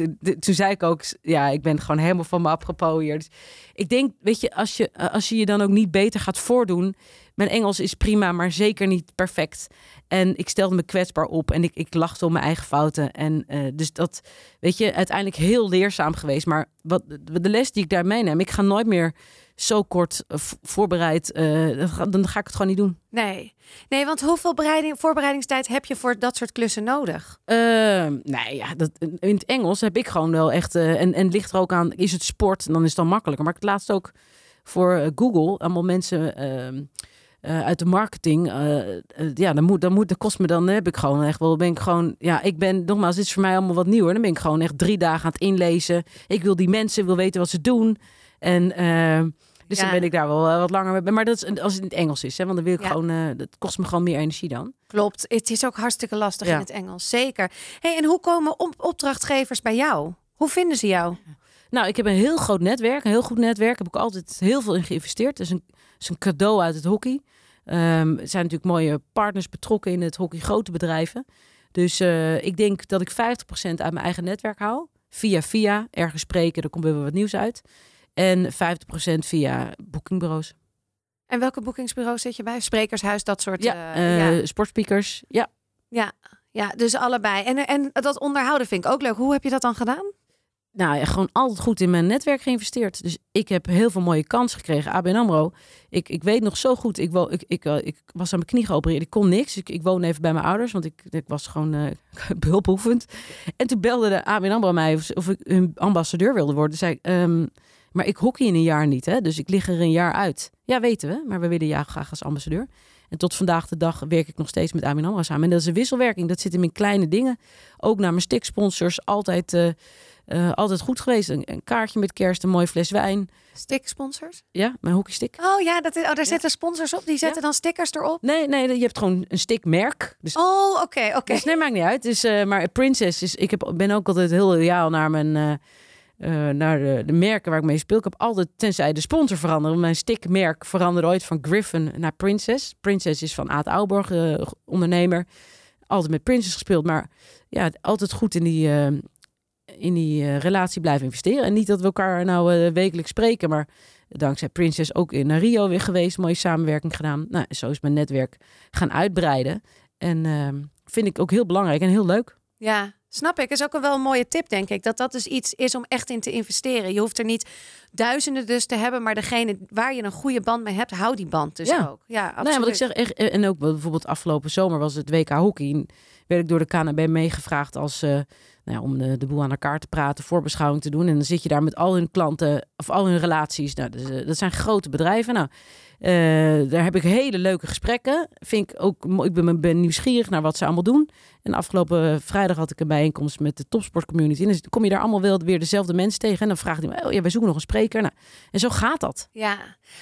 Toen zei ik ook, ja, ik ben gewoon helemaal van me apropos hier. Dus ik denk, weet je, als je, als je je dan ook niet beter gaat voordoen. Mijn Engels is prima, maar zeker niet perfect. En ik stelde me kwetsbaar op en ik, ik lachte om mijn eigen fouten. En eh, dus dat, weet je, uiteindelijk heel leerzaam geweest. Maar wat, de les die ik daar meeneem, ik ga nooit meer zo kort eh, voorbereid. eh, dan ga- ik het gewoon niet doen. Nee. Nee, want hoeveel bereiding, voorbereidingstijd heb je voor dat soort klussen nodig? Ehm, nee, ja, dat, in het Engels heb ik gewoon wel echt. en, en ligt er ook aan, is het sport? En dan is het dan makkelijker. Maar ik het laatst ook voor Google, allemaal mensen eh, uit de marketing. eh, eh, ja, dan moet, dan moet, dat kost me dan, heb ik gewoon echt wel, ben ik gewoon, ja, ik ben, nogmaals, dit is voor mij allemaal wat nieuwer. Dan ben ik gewoon echt drie dagen aan het inlezen. Ik wil die mensen, wil weten wat ze doen. En dus Ja. dan ben ik daar wel wat langer mee. Maar dat is als het in het Engels is, hè, want dan wil ik Ja. gewoon, eh, dat kost me gewoon meer energie dan. Klopt. Het is ook hartstikke lastig Ja. in het Engels. Zeker. Hey, en hoe komen op opdrachtgevers bij jou? Hoe vinden ze jou? Nou, ik heb een heel groot netwerk, een heel goed netwerk. Heb ik altijd heel veel in geïnvesteerd. Is een, is een cadeau uit het hockey. Ehm, er zijn natuurlijk mooie partners betrokken in het hockey, grote bedrijven. Dus eh, ik denk dat ik 50% uit mijn eigen netwerk hou. Via via, ergens spreken, er komt weer wat nieuws uit. En 50% via boekingbureaus. En welke boekingsbureaus zit je bij? Sprekershuis, dat soort. Ja, eh, eh, ja. sportspeakers. Ja, ja. Ja, dus allebei. En, en dat onderhouden vind ik ook leuk. Hoe heb je dat dan gedaan? Nou ja, gewoon altijd goed in mijn netwerk geïnvesteerd. Dus ik heb heel veel mooie kansen gekregen. ABN AMRO. Ik, ik weet nog zo goed. Ik, wo, ik, ik, eh, ik was aan mijn knie geopereerd. Ik kon niks. Ik, ik woon even bij mijn ouders. Want ik, ik was gewoon behulpbehoevend. En toen belde de ABN AMRO mij of, of ik hun ambassadeur wilde worden. Toen zei ehm, maar ik hockey in een jaar niet. Hè? Dus ik lig er een jaar uit. Ja, weten we. Maar we willen jou graag als ambassadeur. En tot vandaag de dag werk ik nog steeds met ABN AMRO samen. En dat is een wisselwerking. Dat zit hem in kleine dingen. Ook naar mijn stiksponsors. Altijd... eh, eh, altijd goed geweest. Een, een kaartje met kerst, een mooie fles wijn. Stick sponsors? Ja, mijn hockeystick. Oh ja, dat is, oh, daar zitten sponsors op. Die zetten dan stickers erop. Nee, nee, je hebt gewoon een stickmerk. Dus, Oh, oké, oké. dus nee, maakt niet uit. Dus, eh, maar Princess is... Ik heb, ben ook altijd heel loyaal naar mijn... eh, naar de, de merken waar ik mee speel. Ik heb altijd, tenzij de sponsor veranderen. Mijn stickmerk veranderde ooit van Griffin naar Princess. Princess is van Aad eh, ondernemer. Altijd met Princess gespeeld. Maar ja, altijd goed in die, in die eh, relatie blijven investeren. En niet dat we elkaar nou eh, wekelijks spreken. Maar dankzij Princess ook in naar Rio weer geweest. Mooie samenwerking gedaan. Nou, zo is mijn netwerk gaan uitbreiden. En ehm, vind ik ook heel belangrijk en heel leuk. Ja, snap ik. Is ook een wel een mooie tip, denk ik. Dat dat dus iets is om echt in te investeren. Je hoeft er niet duizenden dus te hebben, maar degene waar je een goede band mee hebt, hou die band dus Ja. ook. Ja, absoluut. Nee, wat ik zeg, echt, en ook bijvoorbeeld afgelopen zomer was het WK hockey. Werd ik door de KNB meegevraagd als, eh, nou om de, de boel aan elkaar te praten, voorbeschouwing te doen. En dan zit je daar met al hun klanten of al hun relaties. Nou, dus, eh, dat zijn grote bedrijven. Nou, eh, daar heb ik hele leuke gesprekken. Vind ik ook, ik ben, ben nieuwsgierig naar wat ze allemaal doen. En afgelopen vrijdag had ik een bijeenkomst met de topsportcommunity. En dan kom je daar allemaal wel weer dezelfde mensen tegen. En dan vraagt hij me, oh ja, wij zoeken nog een spreker. Nou, en zo gaat dat. Ja.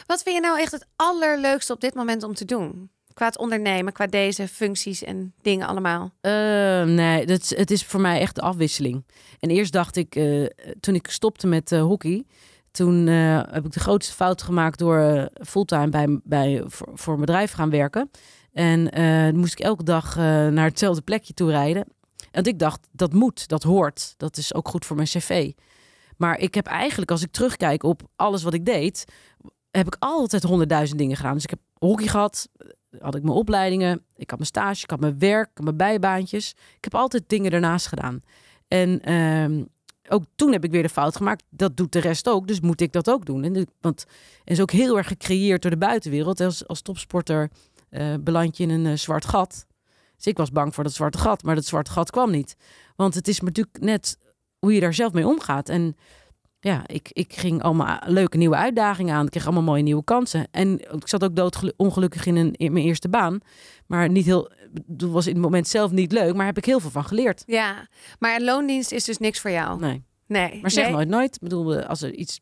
Wat vind je nou echt het allerleukste op dit moment om te doen? Qua het ondernemen, qua deze functies en dingen allemaal. Eh, nee, dat, het is voor mij echt de afwisseling. En eerst dacht ik, eh, toen ik stopte met eh, hockey, toen eh, heb ik de grootste fout gemaakt door fulltime bij, bij, voor, voor bedrijf gaan werken. En moest ik elke dag naar hetzelfde plekje toe rijden. En ik dacht, dat moet, dat hoort. Dat is ook goed voor mijn cv. Maar ik heb eigenlijk, als ik terugkijk op alles wat ik deed, heb ik altijd honderdduizend dingen gedaan. Dus ik heb hockey gehad, had ik mijn opleidingen, ik had mijn stage, ik had mijn werk, mijn bijbaantjes. Ik heb altijd dingen ernaast gedaan. En ehm, ook toen heb ik weer de fout gemaakt. Dat doet de rest ook, dus moet ik dat ook doen. En, want het is ook heel erg gecreëerd door de buitenwereld. Als, als topsporter eh beland je in een eh, zwart gat. Dus ik was bang voor dat zwarte gat, maar dat zwarte gat kwam niet. Want het is natuurlijk net hoe je daar zelf mee omgaat. En ja, ik, ik ging allemaal leuke nieuwe uitdagingen aan. Ik kreeg allemaal mooie nieuwe kansen. En ik zat ook doodongelukkig in, een, in mijn eerste baan. Maar niet heel, het was in het moment zelf niet leuk, maar heb ik heel veel van geleerd. Ja, maar een loondienst is dus niks voor jou. Nee. Nee. Maar zeg nee. nooit nooit. Ik bedoel, als er iets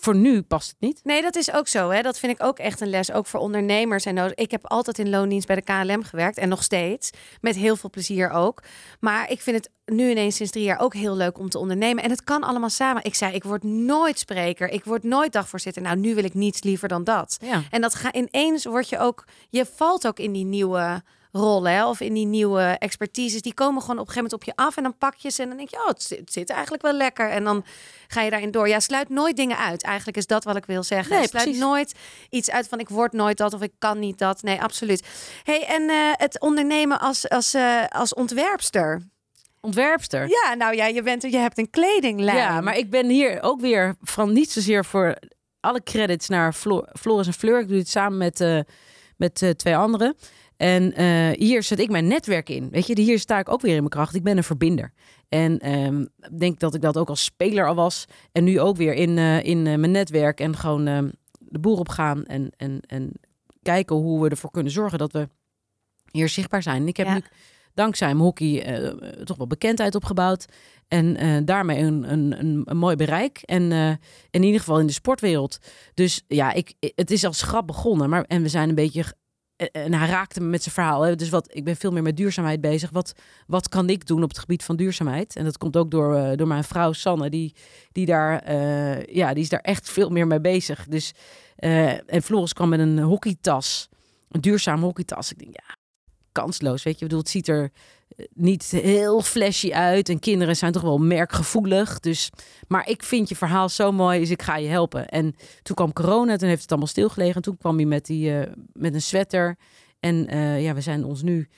voor nu past het niet. Nee, dat is ook zo. Hè? Dat vind ik ook echt een les, ook voor ondernemers en nodig. Ik heb altijd in loondienst bij de KLM gewerkt en nog steeds. Met heel veel plezier ook. Maar ik vind het nu ineens sinds drie jaar ook heel leuk om te ondernemen. En het kan allemaal samen. Ik zei, ik word nooit spreker. Ik word nooit dagvoorzitter. Nou, nu wil ik niets liever dan dat. Ja. En dat ga ineens word je ook, je valt ook in die nieuwe rollen hè, of in die nieuwe expertises. Die komen gewoon op een gegeven moment op je af en dan pak je ze en dan denk je, oh, het zit, het zit eigenlijk wel lekker. En dan ga je daarin door. Ja, sluit nooit dingen uit. Eigenlijk is dat wat ik wil zeggen. Nee, sluit precies. nooit iets uit van ik word nooit dat of ik kan niet dat. Nee, absoluut. Hey, en eh, het ondernemen als, als, eh, als ontwerpster. Ontwerpster. Ja, nou ja, je, bent, je hebt een kledinglijn. Ja, maar ik ben hier ook weer van niet zozeer voor alle credits naar Flo Floris en Fleur. Ik doe dit samen met, eh, met twee anderen. En eh, hier zet ik mijn netwerk in. Weet je, hier sta ik ook weer in mijn kracht. Ik ben een verbinder. En ehm, denk dat ik dat ook als speler al was. En nu ook weer in, eh, in eh, mijn netwerk. En gewoon ehm, de boer op gaan. En, en, en kijken hoe we ervoor kunnen zorgen dat we hier zichtbaar zijn. En ik heb Ja. nu dankzij mijn hockey toch wel bekendheid opgebouwd. En daarmee een, een, een, een mooi bereik. En in ieder geval in de sportwereld. Dus ja, ik, het is als grap begonnen. Maar, en we zijn een beetje... eh, En hij raakte me met zijn verhaal. Hè. Dus wat, ik ben veel meer met duurzaamheid bezig. Wat, wat kan ik doen op het gebied van duurzaamheid? En dat komt ook door, eh, door mijn vrouw Sanne. Die, die, daar, eh, ja, die is daar echt veel meer mee bezig. Dus, en Floris kwam met een hockeytas. Een duurzame hockeytas. Ik denk, ja, kansloos. Weet je, ik bedoel, het ziet er niet heel flashy uit. En kinderen zijn toch wel merkgevoelig. Dus, maar ik vind je verhaal zo mooi, dus ik ga je helpen. En toen kwam corona, toen heeft het allemaal stilgelegen. En toen kwam hij met, die, eh, met een sweater. En eh, ja, we zijn ons nu...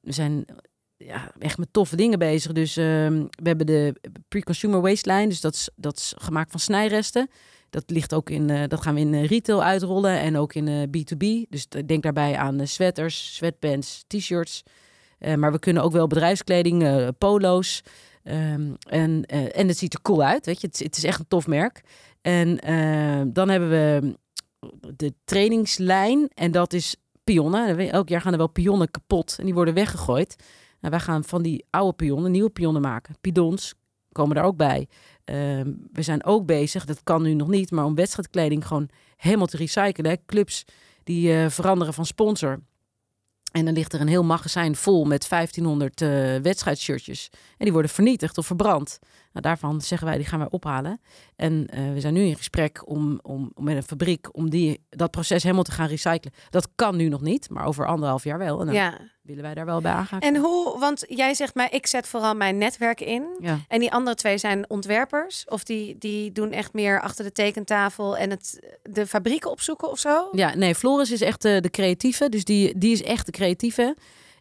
We zijn ja, echt met toffe dingen bezig. Dus ehm, we hebben de pre-consumer waistline. Dus dat is, dat is gemaakt van snijresten. Dat ligt ook in, eh, dat gaan we in retail uitrollen en ook in eh, B2B. Dus denk daarbij aan sweaters, sweatpants, t-shirts. Eh, maar we kunnen ook wel bedrijfskleding, eh, polo's. Ehm, en, eh, en het ziet er cool uit, weet je. Het, het is echt een tof merk. En dan hebben we de trainingslijn en dat is pionnen. Elk jaar gaan er wel pionnen kapot en die worden weggegooid. Nou, wij gaan van die oude pionnen nieuwe pionnen maken. Pidons komen daar ook bij. Ehm, we zijn ook bezig, dat kan nu nog niet, maar om wedstrijdkleding gewoon helemaal te recyclen. Clubs die veranderen van sponsor. En dan ligt er een heel magazijn vol met 1500 eh wedstrijdshirtjes. En die worden vernietigd of verbrand. Nou, daarvan zeggen wij, die gaan wij ophalen. En eh, we zijn nu in gesprek om, om, om met een fabriek om die, dat proces helemaal te gaan recyclen. Dat kan nu nog niet, maar over anderhalf jaar wel. En dan ja. willen wij daar wel bij aangaan. En hoe, want jij zegt mij, ik zet vooral mijn netwerk in. ja. En die andere twee zijn ontwerpers? Of die, die doen echt meer achter de tekentafel en het, de fabrieken opzoeken of zo? Ja, nee, Floris is echt de, de creatieve. Dus die, die is echt de creatieve.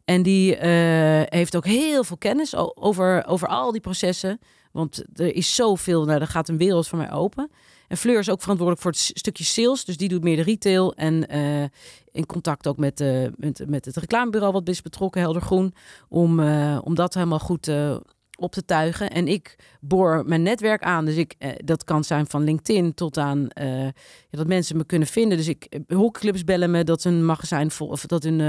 En die eh, heeft ook heel veel kennis over, over al die processen. Want er is zoveel, nou, er gaat een wereld voor mij open. En Fleur is ook verantwoordelijk voor het stukje sales. Dus die doet meer de retail. En eh, in contact ook met, eh, met, met het reclamebureau wat is betrokken, Helder Groen. Om, eh, om dat helemaal goed op te tuigen. En ik boor mijn netwerk aan. Dus ik, eh, dat kan zijn van LinkedIn tot aan eh, ja, dat mensen me kunnen vinden. Dus ik eh, hockeyclubs bellen me dat hun magazijn vol of dat hun,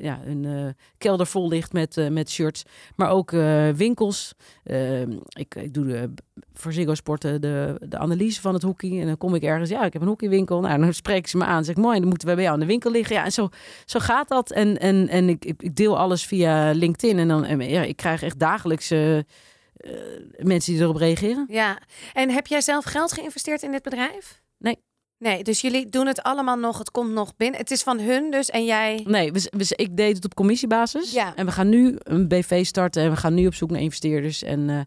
ja, eh, kelder vol ligt met, met shirts. Maar ook winkels. Eh, ik, ik doe de, voor Ziggo Sporten de, de analyse van het hockey. En dan kom ik ergens, ja, ik heb een hockeywinkel. Nou, dan spreken ze me aan. Zeg ik, mooi, dan moeten we bij jou aan de winkel liggen. Ja, en zo, zo gaat dat. En, en, en ik, ik deel alles via LinkedIn. En dan, en ja, ik krijg echt dagelijks eh, eh, mensen die erop reageren. Ja. En heb jij zelf geld geïnvesteerd in dit bedrijf? Nee. Nee, dus jullie doen het allemaal nog, het komt nog binnen. Het is van hun dus en jij... Nee, we, we, ik deed het op commissiebasis. Ja. En we gaan nu een BV starten en we gaan nu op zoek naar investeerders. En, eh,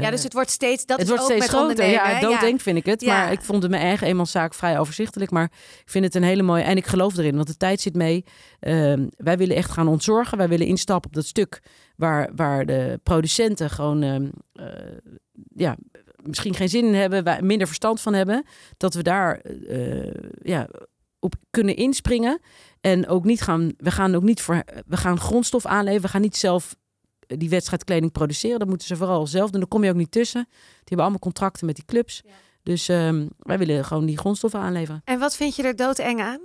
Ja, dus het wordt steeds, dat het is wordt ook steeds met groter. Ja, hè? doodeng vind ik het. Ja. Maar ik vond het mijn eigen eenmanszaak vrij overzichtelijk. Maar ik vind het een hele mooie... En ik geloof erin, want de tijd zit mee. Ehm, wij willen echt gaan ontzorgen. Wij willen instappen op dat stuk waar, waar de producenten gewoon... ehm, eh, ja, misschien geen zin in hebben, minder verstand van hebben. Dat we daar eh, ja, op kunnen inspringen. En ook niet gaan... We gaan ook niet voor... We gaan grondstof aanleveren. We gaan niet zelf die wedstrijdkleding produceren. Dat moeten ze vooral zelf doen. Daar kom je ook niet tussen. Die hebben allemaal contracten met die clubs. Dus ehm, wij willen gewoon die grondstoffen aanleveren. En wat vind je er doodeng aan?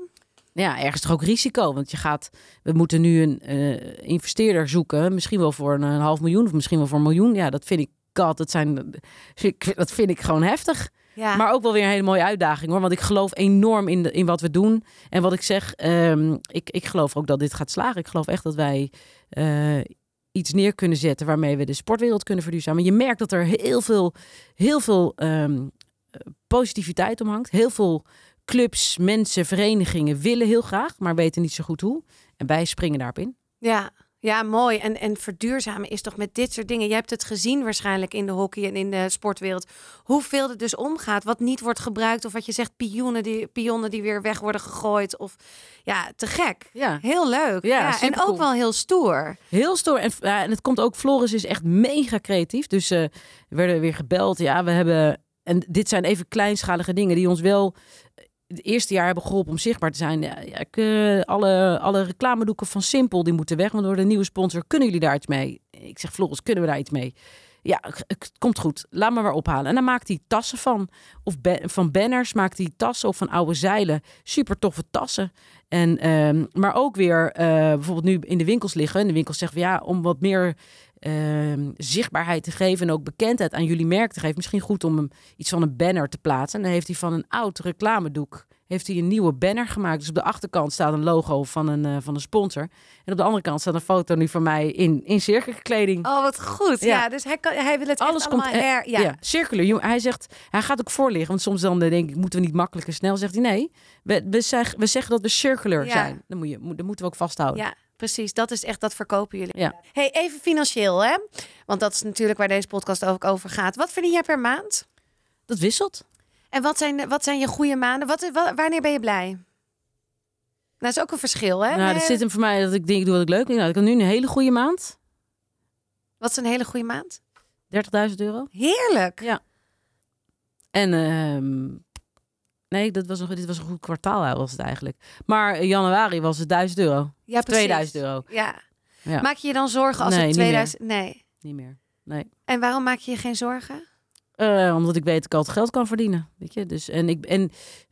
Ja, ergens toch ook risico. Want je gaat, we moeten nu een eh, investeerder zoeken. Misschien wel voor een, half miljoen of misschien wel voor een miljoen. Ja, dat vind ik, god, dat, zijn, dat vind ik gewoon heftig. Ja. Maar ook wel weer een hele mooie uitdaging hoor. Want ik geloof enorm in, de, in wat we doen. En wat ik zeg, ehm, ik, ik geloof ook dat dit gaat slagen. Ik geloof echt dat wij eh, iets neer kunnen zetten waarmee we de sportwereld kunnen verduurzamen. Je merkt dat er heel veel, heel veel ehm, eh, positiviteit omhangt. Heel veel clubs, mensen, verenigingen willen heel graag, maar weten niet zo goed hoe. En wij springen daarop in. Ja, ja, mooi. En, en verduurzamen is toch met dit soort dingen. Je hebt het gezien waarschijnlijk in de hockey en in de sportwereld. Hoeveel er dus omgaat, wat niet wordt gebruikt. Of wat je zegt, pionnen die, pionnen die weer weg worden gegooid. Of ja, te gek. Ja, Heel leuk. Ja, Ja, en ook wel heel stoer. Heel stoer. En, ja, en het komt ook, Floris is echt mega creatief. Dus eh, we werden weer gebeld. Ja, we hebben. En dit zijn even kleinschalige dingen die ons wel het eerste jaar hebben geholpen om zichtbaar te zijn. Ja, eh, alle, reclamedoeken van Simpel die moeten weg, want worden een nieuwe sponsor. Kunnen jullie daar iets mee? Ik zeg, Floris, kunnen we daar iets mee? Ja, het- komt goed. Laat me maar ophalen. En dan maakt hij tassen van. Of van banners maakt hij tassen of van oude zeilen. Super toffe tassen. En, ehm, maar ook weer eh, bijvoorbeeld nu in de winkels liggen. En de winkels zeggen ja, om wat meer ehm, zichtbaarheid te geven en ook bekendheid aan jullie merk te geven. Misschien goed om hem iets van een banner te plaatsen. En dan heeft hij van een oud reclamedoek heeft hij een nieuwe banner gemaakt. Dus op de achterkant staat een logo van een, eh, van een sponsor. En op de andere kant staat een foto nu van mij in, in cirkelkleding. Oh, wat goed. Ja, Ja. dus hij, kan, hij wil het Alles echt komt allemaal her... Ja. circular. Jongen, Hij zegt, hij gaat ook voorliggen. Want soms dan eh, denk ik, moeten we niet makkelijk en snel? Zegt hij nee. We, we, zeg, we zeggen dat we circular Ja. zijn. Dan moet je, dat moeten we ook vasthouden. Ja, precies. Dat is echt, dat verkopen jullie. Ja. Hey, even financieel, hè? Want dat is natuurlijk waar deze podcast ook over gaat. Wat verdien jij per maand? Dat wisselt. En wat zijn, wat zijn je goede maanden? Wat, wa- wanneer ben je blij? Nou, dat is ook een verschil, hè? Nou, dat zit hem voor mij dat ik denk, ik doe wat ik leuk vind. Nou, ik heb nu een hele goede maand. 30.000 Wat is een hele goede maand? euro. Heerlijk. Ja. En ehm, nee, dat was een, dit was een goed kwartaal was het eigenlijk. Maar in januari was het 1000 euro. Ja, precies. 2000 euro. Ja. Ja. Maak je je dan zorgen als Nee, het niet 2000... Nee. Niet meer. Nee. En waarom maak je je geen zorgen? Eh, omdat ik weet dat ik altijd geld kan verdienen. Weet je? Dus, en ik, en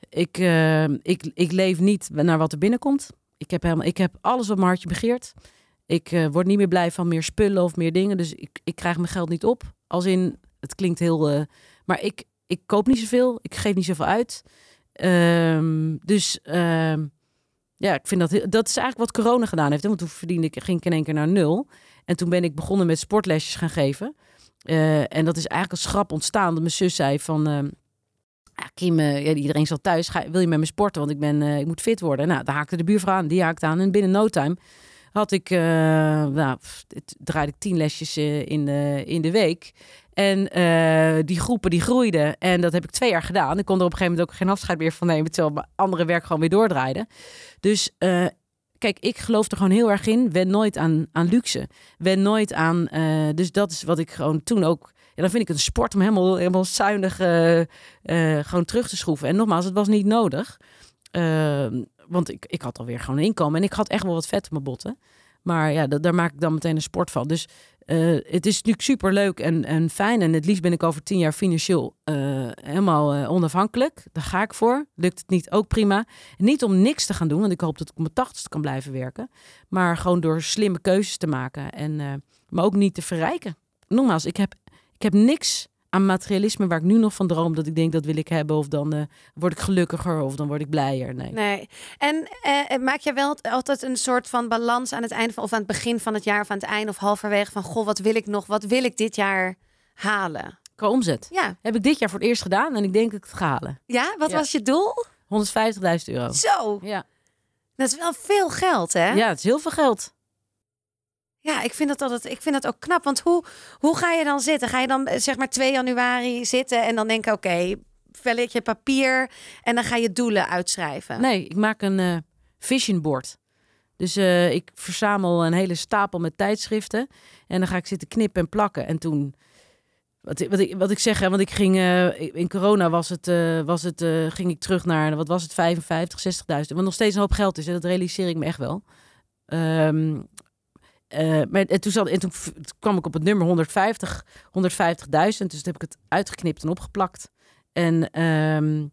ik, eh, ik, ik leef niet naar wat er binnenkomt. Ik heb, helemaal, ik heb alles wat mijn hartje begeert. Ik eh, word niet meer blij van meer spullen of meer dingen. Dus ik, ik krijg mijn geld niet op. Als in, het klinkt heel... maar ik, ik koop niet zoveel. Ik geef niet zoveel uit. Ehm, dus ehm, ja, ik vind dat... Dat is eigenlijk wat corona gedaan heeft. Hè? Want toen verdiende ik, ging ik in één keer naar nul. En toen ben ik begonnen met sportlesjes gaan geven. Eh, en dat is eigenlijk een schrap ontstaan. Dat mijn zus zei van... ehm, Kim, ja, iedereen zal thuis. Ga, wil je met me sporten? Want ik, ben, eh, ik moet fit worden. Nou, daar haakte de buurvrouw aan. Die haakte aan. En binnen no time had ik... nou, draaide ik tien lesjes in, de, in de week. En eh, die groepen die groeiden. En dat heb ik twee jaar gedaan. Ik kon er op een gegeven moment ook geen afscheid meer van nemen. Terwijl mijn andere werk gewoon weer doordraaide. Dus... eh, Kijk, ik geloof er gewoon heel erg in. Wen nooit aan, aan luxe. Wen nooit aan. eh, dus dat is wat ik gewoon toen ook. Ja, dan vind ik een sport om helemaal, helemaal zuinig gewoon terug te schroeven. En nogmaals, het was niet nodig. Ehm, want ik, ik had alweer gewoon inkomen. En ik had echt wel wat vet op mijn botten. Maar ja, daar maak ik dan meteen een sport van. Dus eh, het is natuurlijk super leuk en, en fijn. En het liefst ben ik over tien jaar financieel eh, helemaal eh, onafhankelijk. Daar ga ik voor. Lukt het niet, ook prima. Niet om niks te gaan doen, want ik hoop dat ik op mijn tachtigste kan blijven werken. Maar gewoon door slimme keuzes te maken. En, maar ook niet te verrijken. Nogmaals, ik heb, ik heb niks aan materialisme waar ik nu nog van droom. Dat ik denk, dat wil ik hebben. Of dan eh, word ik gelukkiger of dan word ik blijer. Nee. Nee. En eh, maak jij wel altijd een soort van balans aan het einde van, of aan het begin van het jaar of aan het einde of halverwege van goh, wat wil ik nog? Wat wil ik dit jaar halen? Qua omzet. Ja. Heb ik dit jaar voor het eerst gedaan en ik denk dat ik het ga halen. Ja, wat Ja. was je doel? 150.000 euro. Zo, Ja. dat is wel veel geld, hè? ja, het is heel veel geld. Ja, ik vind dat altijd, ik vind dat ook knap. Want hoe, hoe ga je dan zitten? Ga je dan eh, zeg maar 2 januari zitten en dan denken, oké, velletje papier en dan ga je doelen uitschrijven? Nee, ik maak een eh, vision board. Dus eh, ik verzamel een hele stapel met tijdschriften. En dan ga ik zitten knippen en plakken. En toen, wat, wat, ik, wat ik zeg, hè, want ik ging in corona was het, was het, ging ik terug naar, wat was het, 55, 60.000. Wat nog steeds een hoop geld is. En dat realiseer ik me echt wel. Ehm, eh, maar en toen, zat, en toen, kwam ik op het nummer 150, 150.000. Dus toen heb ik het uitgeknipt en opgeplakt. En, ehm,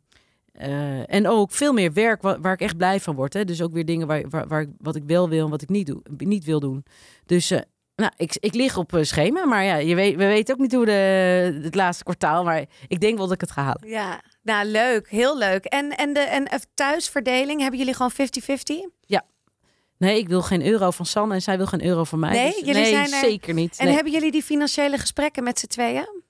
eh, en ook veel meer werk waar, waar ik echt blij van word. Hè? Dus ook weer dingen waar, waar, waar ik, wat ik wel wil en wat ik niet, doe, niet wil doen. Dus eh, Nou, ik, ik lig op eh, schema, maar ja, je weet, we weten ook niet hoe de, het laatste kwartaal, maar ik denk wel dat ik het ga halen. Ja, nou leuk, heel leuk. En, en de en eh, thuisverdeling, hebben jullie gewoon 50-50? Nee, ik wil geen euro van Sanne en zij wil geen euro van mij. Nee, dus- jullie nee zijn er- zeker niet. En Nee. hebben jullie die financiële gesprekken met z'n tweeën?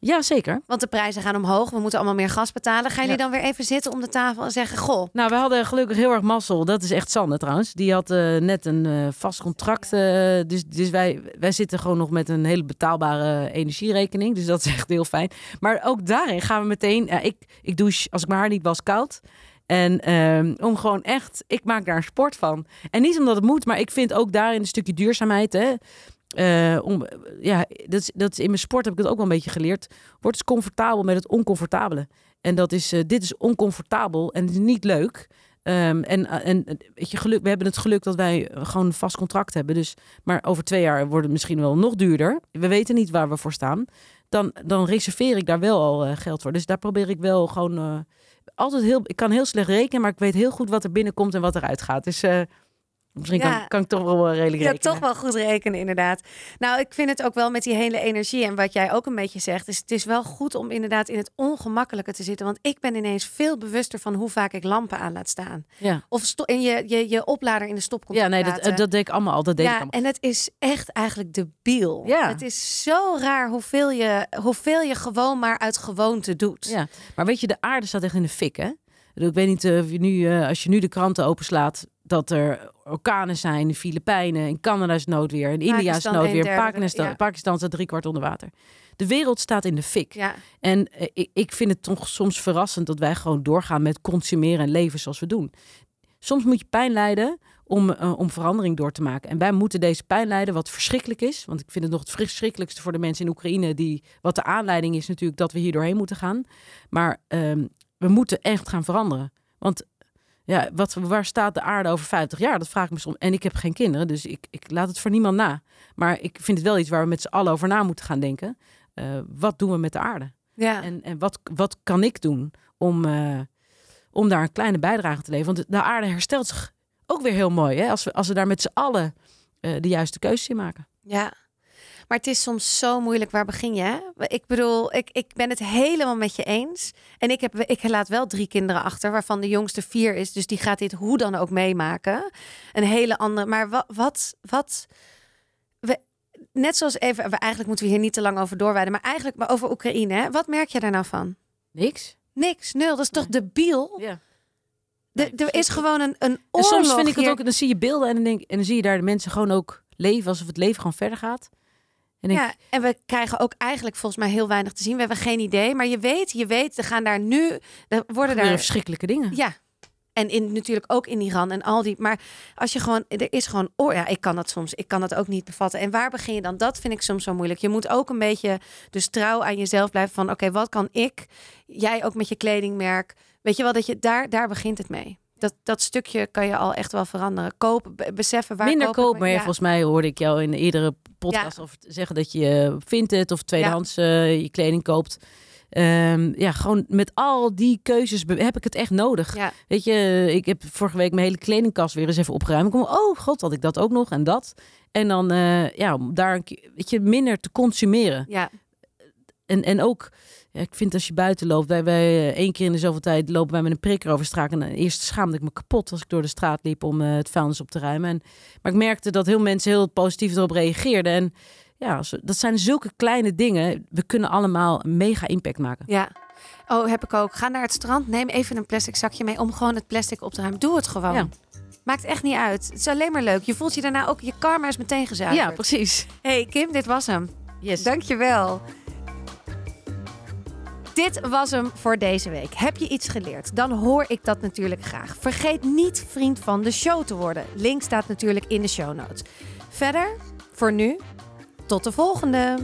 Ja, zeker. Want de prijzen gaan omhoog, we moeten allemaal meer gas betalen. Gaan jullie Ja. dan weer even zitten om de tafel en zeggen: Goh, Nou, we hadden gelukkig heel erg mazzel. Dat is echt Sanne trouwens. Die had eh, net een eh, vast contract. eh, dus dus wij, wij zitten gewoon nog met een hele betaalbare energierekening. Dus dat is echt heel fijn. Maar ook daarin gaan we meteen... ik, ik douche, als ik mijn haar niet was, koud. En ehm, om gewoon echt... Ik maak daar een sport van. En niet omdat het moet, maar ik vind ook daarin een stukje duurzaamheid... Hè, eh, om, ja, dat dat in mijn sport heb ik het ook wel een beetje geleerd. Word eens comfortabel met het oncomfortabele. En dat is, eh, dit is oncomfortabel en is niet leuk. Ehm, en en eh, weet je, geluk, we hebben het geluk dat wij gewoon een vast contract hebben. Dus, maar over twee jaar wordt het misschien wel nog duurder. We weten niet waar we voor staan. Dan, dan reserveer ik daar wel al geld voor. Dus daar probeer ik wel gewoon altijd heel. Ik kan heel slecht rekenen, maar ik weet heel goed wat er binnenkomt en wat eruit gaat. Dus eh, misschien Ja. kan, kan ik toch wel eh, redelijk Ja, rekenen. toch wel goed rekenen, inderdaad. Nou, ik vind het ook wel met die hele energie en wat jij ook een beetje zegt. is het is wel goed om inderdaad in het ongemakkelijke te zitten. Want ik ben ineens veel bewuster van hoe vaak ik lampen aan laat staan. Ja, Of en je, je, je oplader in de stop komt ja nee, dat, eh, dat deed ik allemaal al. Dat deed ik ja, allemaal. en het is echt eigenlijk debiel. Ja. Het is zo raar hoeveel je, hoeveel je gewoon maar uit gewoonte doet. Ja, maar weet je, de aarde staat echt in de fik, hè? Ik weet niet eh, of je nu, als je nu de kranten openslaat, dat er orkanen zijn in de Filipijnen, in Canada is noodweer, in India is noodweer, derde, Pakistan, ja. Pakistan staat driekwart onder water. De wereld staat in de fik. Ja, En eh, ik, ik vind het toch soms verrassend dat wij gewoon doorgaan met consumeren en leven zoals we doen. Soms moet je pijn lijden om, eh, om verandering door te maken. En wij moeten deze pijn lijden, wat verschrikkelijk is. Want ik vind het nog het verschrikkelijkste voor de mensen in Oekraïne, die, wat de aanleiding is natuurlijk dat we hier doorheen moeten gaan. Maar ehm, we moeten echt gaan veranderen. Want ja, wat, waar staat de aarde over 50 jaar? Dat vraag ik me soms. En ik heb geen kinderen, dus ik, ik laat het voor niemand na. Maar ik vind het wel iets waar we met z'n allen over na moeten gaan denken. Eh, wat doen we met de aarde? ja. En, en wat, wat kan ik doen om, eh, om daar een kleine bijdrage te leveren? Want de aarde herstelt zich ook weer heel mooi hè? Als, we, als we daar met z'n allen eh, de juiste keuzes in maken. Ja. Maar het is soms zo moeilijk. Waar begin je? Hè? Ik bedoel, ik, ik ben het helemaal met je eens. En ik, heb, ik laat wel drie kinderen achter, waarvan de jongste vier is. Dus die gaat dit hoe dan ook meemaken. Een hele andere. Maar wat, wat, wat we, net zoals even, we, eigenlijk moeten we hier niet te lang over doorwijden. Maar eigenlijk maar over Oekraïne. Hè? Wat merk je daar nou van? Niks. Niks, nul. Dat is toch debiel? Ja. De, er is gewoon een, een En oorlog soms vind ik het hier. ook, dan zie je beelden en dan, denk, en dan zie je daar de mensen gewoon ook leven alsof het leven gewoon verder gaat. En ik, Ja, en we krijgen ook eigenlijk volgens mij heel weinig te zien. We hebben geen idee. Maar je weet, je weet, er gaan daar nu, er worden daar verschrikkelijke dingen. Ja. En in, natuurlijk ook in Iran en al die. Maar als je gewoon, er is gewoon, oh ja, ik kan dat soms, ik kan dat ook niet bevatten. En waar begin je dan? Dat vind ik soms zo moeilijk. Je moet ook een beetje dus trouw aan jezelf blijven van, oké, wat kan ik? Jij ook met je kledingmerk. Weet je wel dat je daar, daar begint het mee. Dat, dat stukje kan je al echt wel veranderen. Kopen, be- beseffen waar Minder koop maar ja, volgens mij hoorde ik jou in eerdere podcast of zeggen dat je vindt het of tweedehands eh, je kleding koopt. Ehm, ja, gewoon met al die keuzes heb ik het echt nodig. Ja. Weet je, ik heb vorige week mijn hele kledingkast weer eens even opgeruimd. Ik kom, oh god, had ik dat ook nog en dat. En dan, eh, ja, om daar een keer, weet je, minder te consumeren. Ja, En, en ook, ik vind als je buiten loopt, wij, wij eh, één keer in de zoveel tijd lopen wij met een prikker over straat. En eerst schaamde ik me kapot als ik door de straat liep om eh, het vuilnis op te ruimen. En, maar ik merkte dat heel mensen heel positief erop reageerden. En ja, dat zijn zulke kleine dingen. We kunnen allemaal een mega impact maken. ja. Oh, heb ik ook. Ga naar het strand, neem even een plastic zakje mee om gewoon het plastic op te ruimen. Doe het gewoon. Ja. Maakt echt niet uit. Het is alleen maar leuk. Je voelt je daarna ook, je karma is meteen gezuiverd. Ja, precies. Hey Kim, dit was hem. Yes. Dankjewel. Dit was hem voor deze week. Heb je iets geleerd? Dan hoor ik dat natuurlijk graag. Vergeet niet vriend van de show te worden. Link staat natuurlijk in de show notes. Verder, voor nu, tot de volgende.